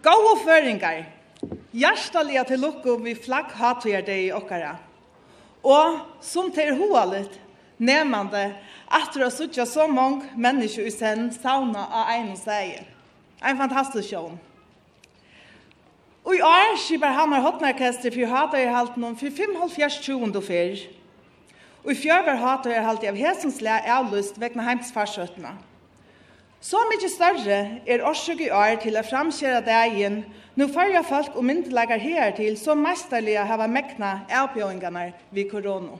Gåa føringar, hjertaliga til lukko vi flagg hatujar deg i okkara. Og som til hoalit, nemande, atra å suttja så mong mennesker i sen sauna av einu og seie. Ein fantastisk sjån. Og i år skibar Hamar Hotnarkester for halten om 5.5.20 og fyr. Og i fjør var halten av hesens le avlyst vekna heimsfarsøttene. Og Så mykje større er årsøk i år til å framkjøre dagen, nå færre folk og myndelager her til som mesterlige hava mekna avbjøringene vid korona.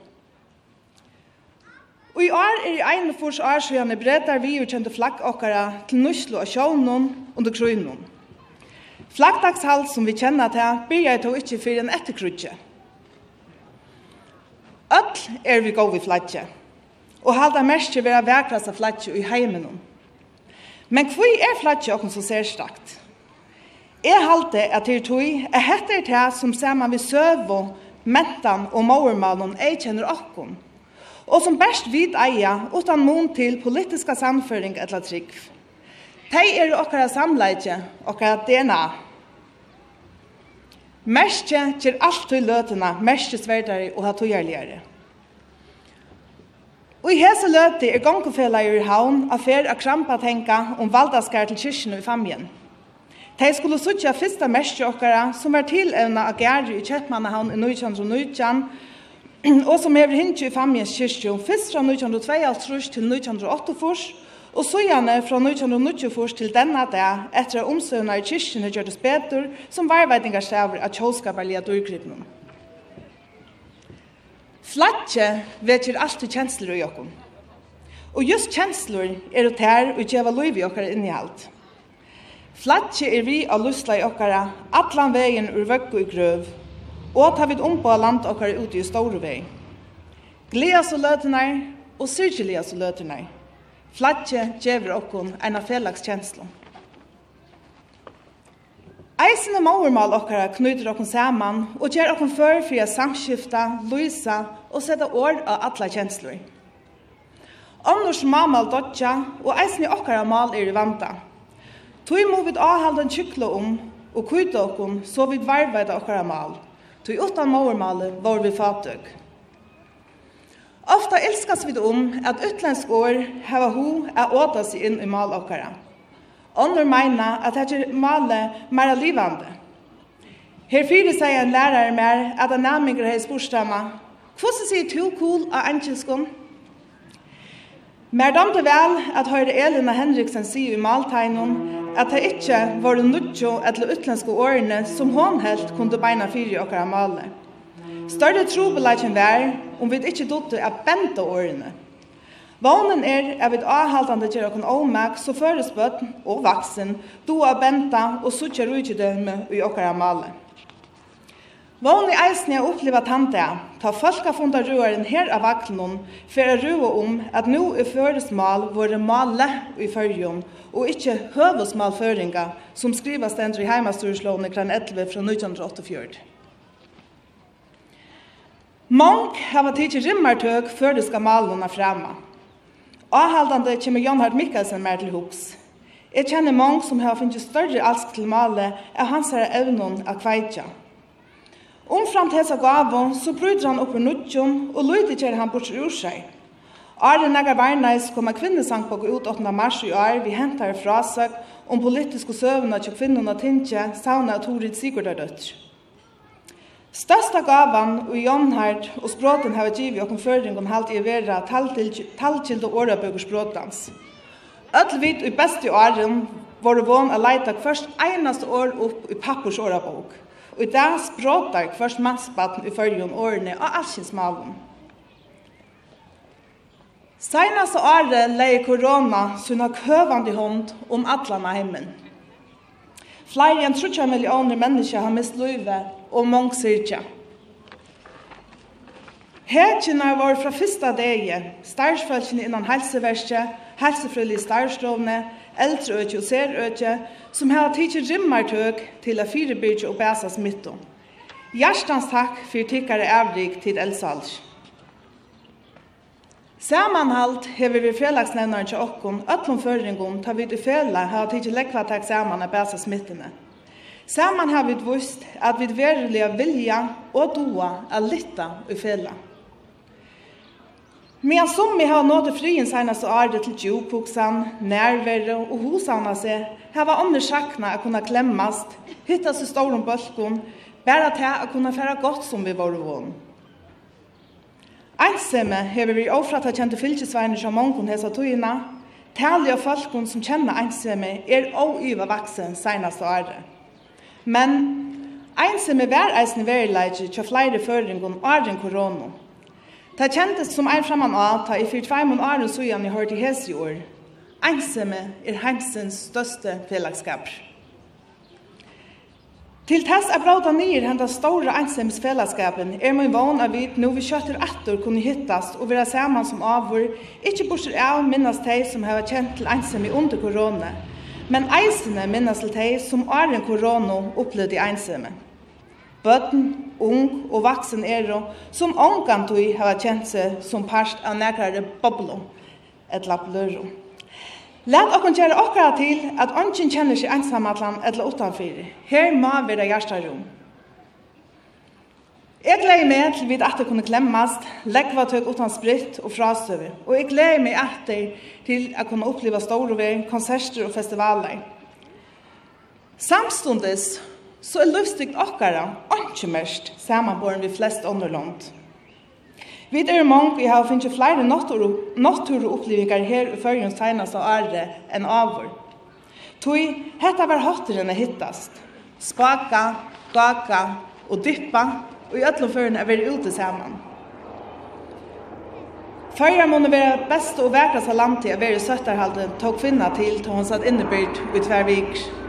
Og i år er i ene fors år så gjerne vi utkjente flakkåkere til Nuslo og Sjånen under Krøynen. Flaggdagshalt som vi kjenner til, byrjar to ikke for en etterkrutje. Øtl er vi gode i flagget, og halda merskje vera vekrast av flagget i heimenom. Men hvor er flatje åkken som ser strakt? Jeg halte at det er tog, jeg heter det som ser man ved søvå, mentan og mormalen jeg kjenner åkken, og som best vid eia utan mån til politiska samføring eller trygg. De er okkara samleidje, okkara DNA. Merskje kjer alt til løtena, merskje sverdare og hatogjerligere. Og i hese løte er gongkofela i havn av fer av krampa tenka om valdaskar til kyrkjen i famjen. De skulle suttja fyrsta mestje okkara som er tilevna av gjerri i Kjettmannahavn i 1919, og som hever hindje i famjens kyrkje om fyrst fra 1922 til 1948, og sujane fra 1924 til denna dag etter at omsøvna i kyrkjene gjørtes betur som varveitingarstaver av tjåskaparlige dyrgripnene. Flatje vekjer alltid kjensler i okkom. Og just kjensler er det her og gjeva loiv i okkar inni alt. Flatje er vi av lusla i okkara allan vegin ur vøkku i grøv, og ta vid ompa land okkara ute i store vei. Gleas og løtenar og syrkjelias og løtenar. Flatje djever okkom en av felagskjenslor. Eisene maurmal okkara knyter okkon saman og gjer okkon før for å samskifta, lysa og sette år av atla kjenslor. Annars mamal dodja og eisene okkara mal er vanta. Tui må vi avhalda en kykla om og kuita okkon så vi varvaida okkara mal. Tui utan maurmalet var vi fatøk. Ofta elskas vi om at utlensk år hava ho er åta seg inn i mal okkara. Andre meina at det er male mer livande. Her fyrir seg en lærare mer at en naminger har spørstamma. Hvordan sier to cool av enkelskon? Mer damte vel at høyre Elina Henriksen sier i maltegnen at det ikke var nudjo eller utlandske årene som hon helt kunne beina fyrir okkara male. Større trobelagen vær om vi ikke dodde at bente årene. Vånen er at vi avhaltande gjør okon omak, så føres bøtten og vaksen, du av benta og suttje rujtidømme i okkara male. Vånen i eisen jeg oppleva tante, ta folka funda ruaren her av vaklenon, for å rua om at nå er føresmal våre male i fyrjon, og ikkje høvesmal føringa, som skriva stendri i i kran 11 fra 1984. Mång hava tidsi rimmartøk før det skal malona fremme. Avhaldande kommer Jan Hart Mikkelsen mer til hus. Jeg kjenner mange som har finnet større alsk til male av hans her evnen av kveitja. Omfram til hese gavon, så bryter han opp i nudjon og lyder kjer han bort ur seg. Are negar varnais koma kvinnesangbok ut 8. mars i år vi hentar frasøk om politiske søvna til kvinnorna tinje sauna og Torid Sigurdardøtter. Størsta gavan og jomnhard og språten hava givi føring om halt i vera talltilde årabøk og språtans. Öll vit og besti åren voru von a leita først einast år opp i pappurs årabøk. Og i dag språtar først mannsbatten i fyrjun årene og allsins malum. Seinast året leie korona sunna køvandi hånd om allana heimen. Flere enn 30 millioner mennesker har mist livet og mange syrkja. Hekina var fra fyrsta degi, starsfølgene innan helseverket, helsefrøylig starstrovne, eldreøkje og serøkje, som har tidsi rimmartøk til a firebyrkje og bæsa smittom. Hjertans takk for tikkare avrik til Elsalsk. Samanhalt hever vi felagsnevnaren til okkon, öllum føringum, ta vid i fela, har tidsi lekva tak saman a bæsa smittene. Saman har vi vust at vi verulega vilja og doa a litta i fela. Men som vi har nått frien senast og arde til djupoksan, nærvere og hosana seg, har vi andre sakna å kunna klemmast, hittas i storum bølkon, bæra til å kunna fære godt som vi var vån. Einsemme hever vi ofrata kjente fylkesveiner som mongon hesa tøyina, tali av folkon som kjenner einsemme er oiva vaksen seinaste året. Men einsemme var eisne verileidje tja flere føringon åren korona. Ta kjentes som ein framan av ta i fyrt feimun åren sujan i hørt i hesi år. Einsemme er heimsens største fellagskaper. Til tess er bråta nyer henda store ensemsfellesskapen er min vann av vit nu vi kjøtter attor kunne hittast og vera saman som avvor, ikkje bortsett av minnas teg som heva kjent til ensem i under korona, men eisene minnas til teg som åren korona i ensemme. Bøtten, ung og vaksen er som ångan tog heva kjent seg som parst av nekrare boblom, et lapp lørum. Lat okkur gjøre okkara til at ongen kjenner seg ensamallan eller utanfyrir. Her må være hjertarom. Jeg gleder meg til vi at det kunne klemmast, leggva tøk utan spritt og frasøver. Og jeg gleder meg etter til at kunne oppleva storover, konserter og festivaler. Samstundes så er løvstykt okkara, ongen mest, samanborn vi flest underlånd. Vi er mange vi har finnet flere naturopplevingar her i førjens tegnast av ære enn avur. Tui, hetta var hatteren hittast. Spaka, gaka og dyppa, og i öllum føren er vi ute sammen. Førjar må være best og verkast av landtida veri søtterhalden, tog kvinna til til hon satt innebyrd i tver viker.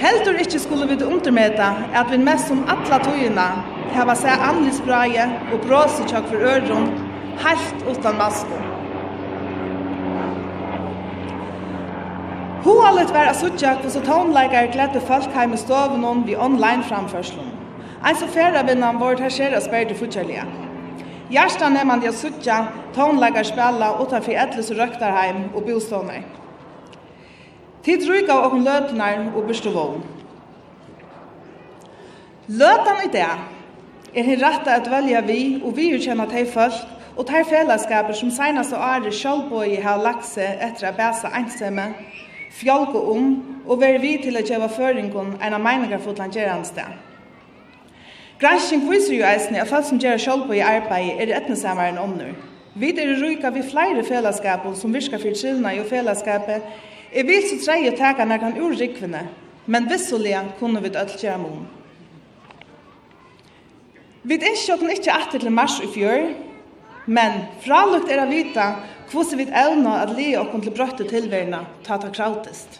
Heldur ikkje skulle vi undermeta at vi mest som alla tøyina hava seg anlisbraie og bråsetjøk for øron helt utan masker. Hoalet var a suttja hos og tonleikar gledde folkheim i stovenon vi online framførslun. Ein så færa vinnan vår tersera spærde futterlige. Gjersta nemmande a suttja tonleikar spela utanfor etlis og røktarheim og bostånei. Tid ryk av okkur løtnar og byrstu vogn. Løtan i det er hin retta at velja vi og vi utkjenna tei folk og tei fellesskaper som seinast og are sjálvboi har lagt seg etter a bæsa einsemme, fjolke om og veri vi til a gjøre føringon enn av meningarfotland gjerandsteg. Gransking viser jo eisne at folk som gjør sjálvboi arbeid er etnesamaren omnur. Vi er ryka vi flere fellesskaper som virka fyrir trivna i fellesskapet Jeg vil så treie å teka når han ur rikvene, men vissulega kunne vi dødt gjøre mån. Vi ønsker oss ikke etter til mars i fjør, men fralukt er å vite hvordan vi evner at li og til brøtte tilværende ta ta krautest.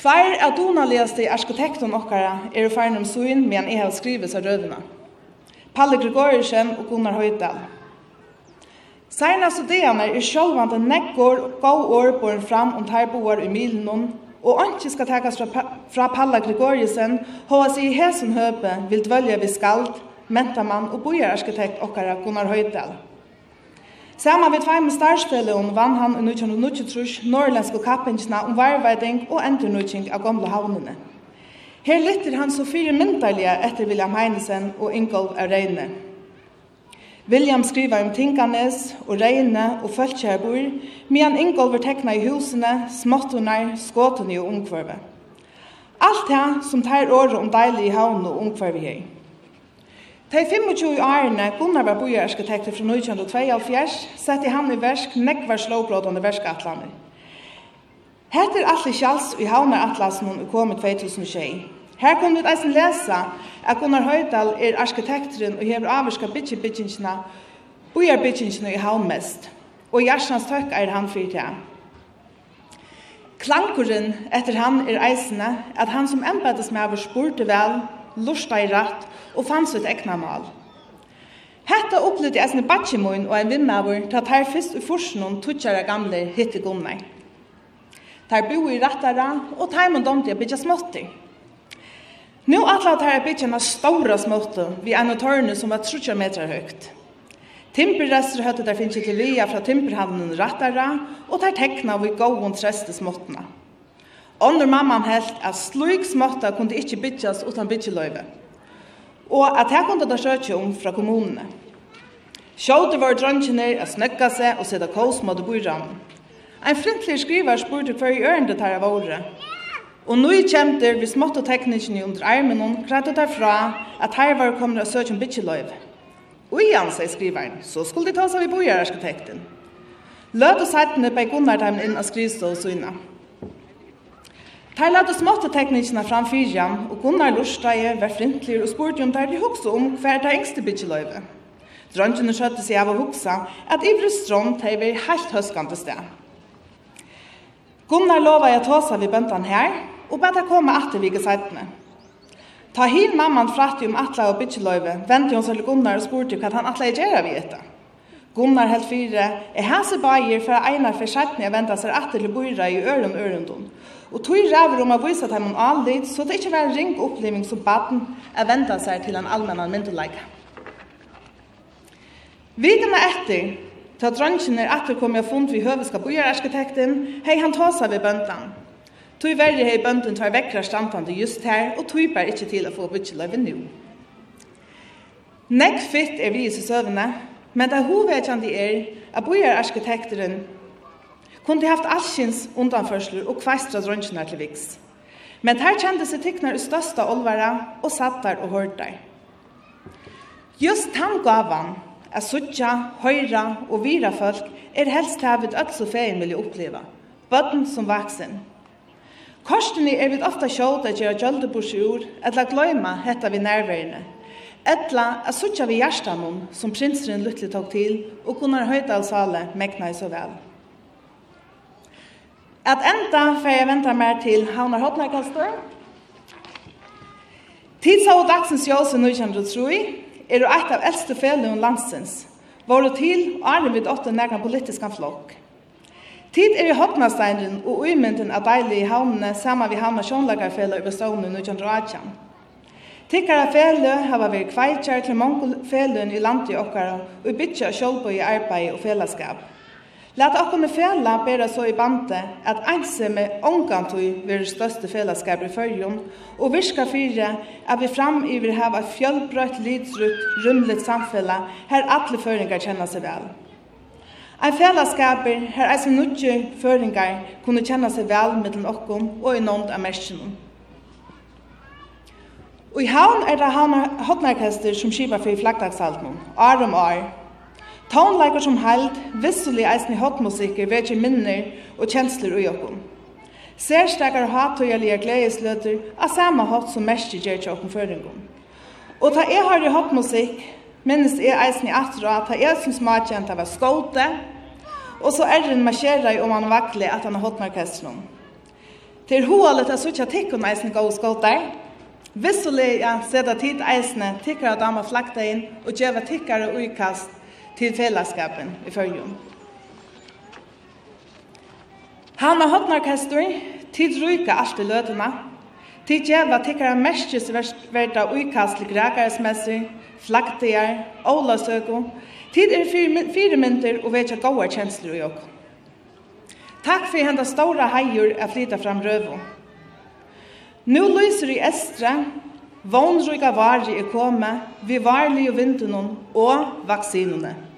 Tvær av donaligaste arkitekten okkara er i ferne om suen, men jeg har skrivet seg rødene. Palle Gregorisen og Gunnar Høydal. Seinast og degene er sjølvande nekkor og gav år på en fram om terboar i milen og anki skal takas fra, fra Palla Gregoriusen, hva seg i hesen høpe vil dvølja vi skald, mentamann og bojararkitekt okkara Gunnar Høydal. Sama við tveim starfsfelle om vann han i 1923 norrlenske kappingsna om varveiding og endurnutjing av gamle havnene. Her lytter han så fire myndalige etter William Heinesen og Ingolf Areine. William skriva om Tinkanes og Reine og Følkjærbor, medan Ingolver tekna i husene, småttunar, skåtene og ungkvarve. Alt det som tar året om deilig i havn og ungkvarve her. De 25 årene Gunnar var bojarkitekter fra 1922, sette han i versk nekvar slåbrådende verskatlaner. Hette er alle kjalls i havnaratlasen hun kom i 2021. Her kan vi eisen lesa at Gunnar Høydal er arkitekteren og hever avvirska bytjebytjingsina, bytjingina i Halmest, og Gjersans tøkk er han fyrtida. Klankuren etter han er eisene at han som embeddesmæver spurte vel, lusta i ratt og fann sitt ekna mal. Hetta opplevde jeg sinne batjemoen og en vimmavur til at her fyrst i forsen om tutsjara gamle hitte gunnar. Der bo i rattara og taimen domte jeg bytja. Nu atlar det här bytja en stora småtto vid en torne som var 30 meter høgt. Timperrester høttet der finnes til via fra timperhavnen rattara, og der tekna vi gåvun treste småttene. Ånder mamman helt at slik småtta kunne ikke bytjas utan bytjeløyve, og at her kunne det søkje om fra kommunene. Sjåte var drøntjener at snøkka seg og sida kås måtte bo Ein flintlig En frintlig skriver spurte hver i ørende tar av året, Og nu kjemter vi smått og teknikene under armen og grætt derfra at her var kommet å søke om bitjeløyve. Og igjen, sier skriveren, så skulle de ta seg vi bojararkitekten. Løt og heitene på Gunnar dem inn av skrivstå og syna. Ter løt smått og teknikene fram fyrjan, og Gunnar Lorstreie var flintlig og spurte om der de hokse om hver der engste bitjeløyve. Drøntjene skjøtte seg av å hokse at Ivre Strond teg var helt høskende sted. Gunnar lova jeg tåsa vi bøntan her, og bæta koma atter vike seitene. Ta hin mamman fratti om atla og bytjeløyve, vente hon seg til Gunnar og spurte hva han atla i gjerra vi etta. Gunnar helt fyre, er hese bajer for einar for seitene jeg venta seg atter til boira i øren ørendun. Og tog ræver om å vise at heimann aldrig, så det ikke var en ring oppleving som baden er venta seg til en allmennan myndelag. Videne etter, Ta dronjen er atter kom jeg fund vi høveska bojararkitekten, hei han tåsa vi bøntan. Tui verri hei bøntan tar vekkra stantande just her, og tui ber ikkje til å få bytjeløyve nu. Nekk fitt er vi i søvne, men det hovedkjandi er at bojararkitekteren kunne haft allsins undanførsler og kveistra dronjen til viks. Men her kjente seg tyknar i størsta olvara og sattar og hørt. Just han gav han at suttja, høyra og vira folk er helst her vid öll og fein vilja oppleva, bøtten som vaksen. Korsene er vid ofta sjåd at gjøre gjøldebors ur, etla gløyma hetta vi nærværende, etla at suttja vi hjertamon som prinsren Lutli tog til og Gunnar Høydal sale mekna i så vel. At enda fer jeg venta mer til Havnar Hotnakastor. Tidsa og dagsens jåse 1903, er eit av eldste felun landsins, det til åren vid åtte nærkna politiska flokk. Tid er i hodnasteinren og uimynden av deilig i havnene saman vi havna sjånlagarfellet over stående i 1918. Tikkara felø hava vi kveitjar til mange feløn i landet i okkara og bytja sjålbøy i arbeid og fellesskap. Lat okkum fela bera så i bante at einse med ångantøy ver største fellesskap i fyrjun og virka fyre at vi fram iver hava fjölbrøtt lidsrutt rymligt samfella her alle føringar kjenna seg vel. Ein fellesskap her eisen nutje føringar kunne kjenna seg vel mellom okkum og i nånd av merskjennom. Og i havn er det hotnarkester som skipa fyrir flaggdagsaltnum, år om år, Tónleikar som held, visselig eisen i hotmusikker, vekje minner og kjensler ui okkom. Særstakar og hatøyalige gledesløter av samme hot som mest gjør til okkom føringom. Og ta jeg har i hotmusikk, minnes jeg eisen i atra, ta jeg som smakjent var skåte, og så er den marsjerer om han vakle at han har hotmarkestron. Til hoalet er suttja tikkun eisen gau skåter, visselig ja, seda tid eisne tikkara dama flakta inn og djeva tikkara uikast til fellesskapen i følgen. Hanna Hotnarkestor, tid ryka alt i løtene, tid djeva tikkara merkesverda uikast til grekaresmesser, flaktier, ålasøko, tid er fire mynter og vekja gode kjensler i åk. Takk for henda store heier å flytte fram røven. Nå lyser i estre, vånryga varje er kommet, vi varlige vindunnen og vaksinene.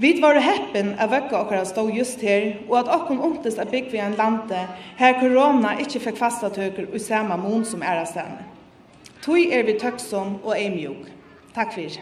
Vi var heppen av vekka okkara stå just her, og at okkon ontest er bygg vi en lande her korona ikkje fikk fasta tøker og samme mån som er av stedene. Tøy er vi tøksom og eimjog. Takk fyrir.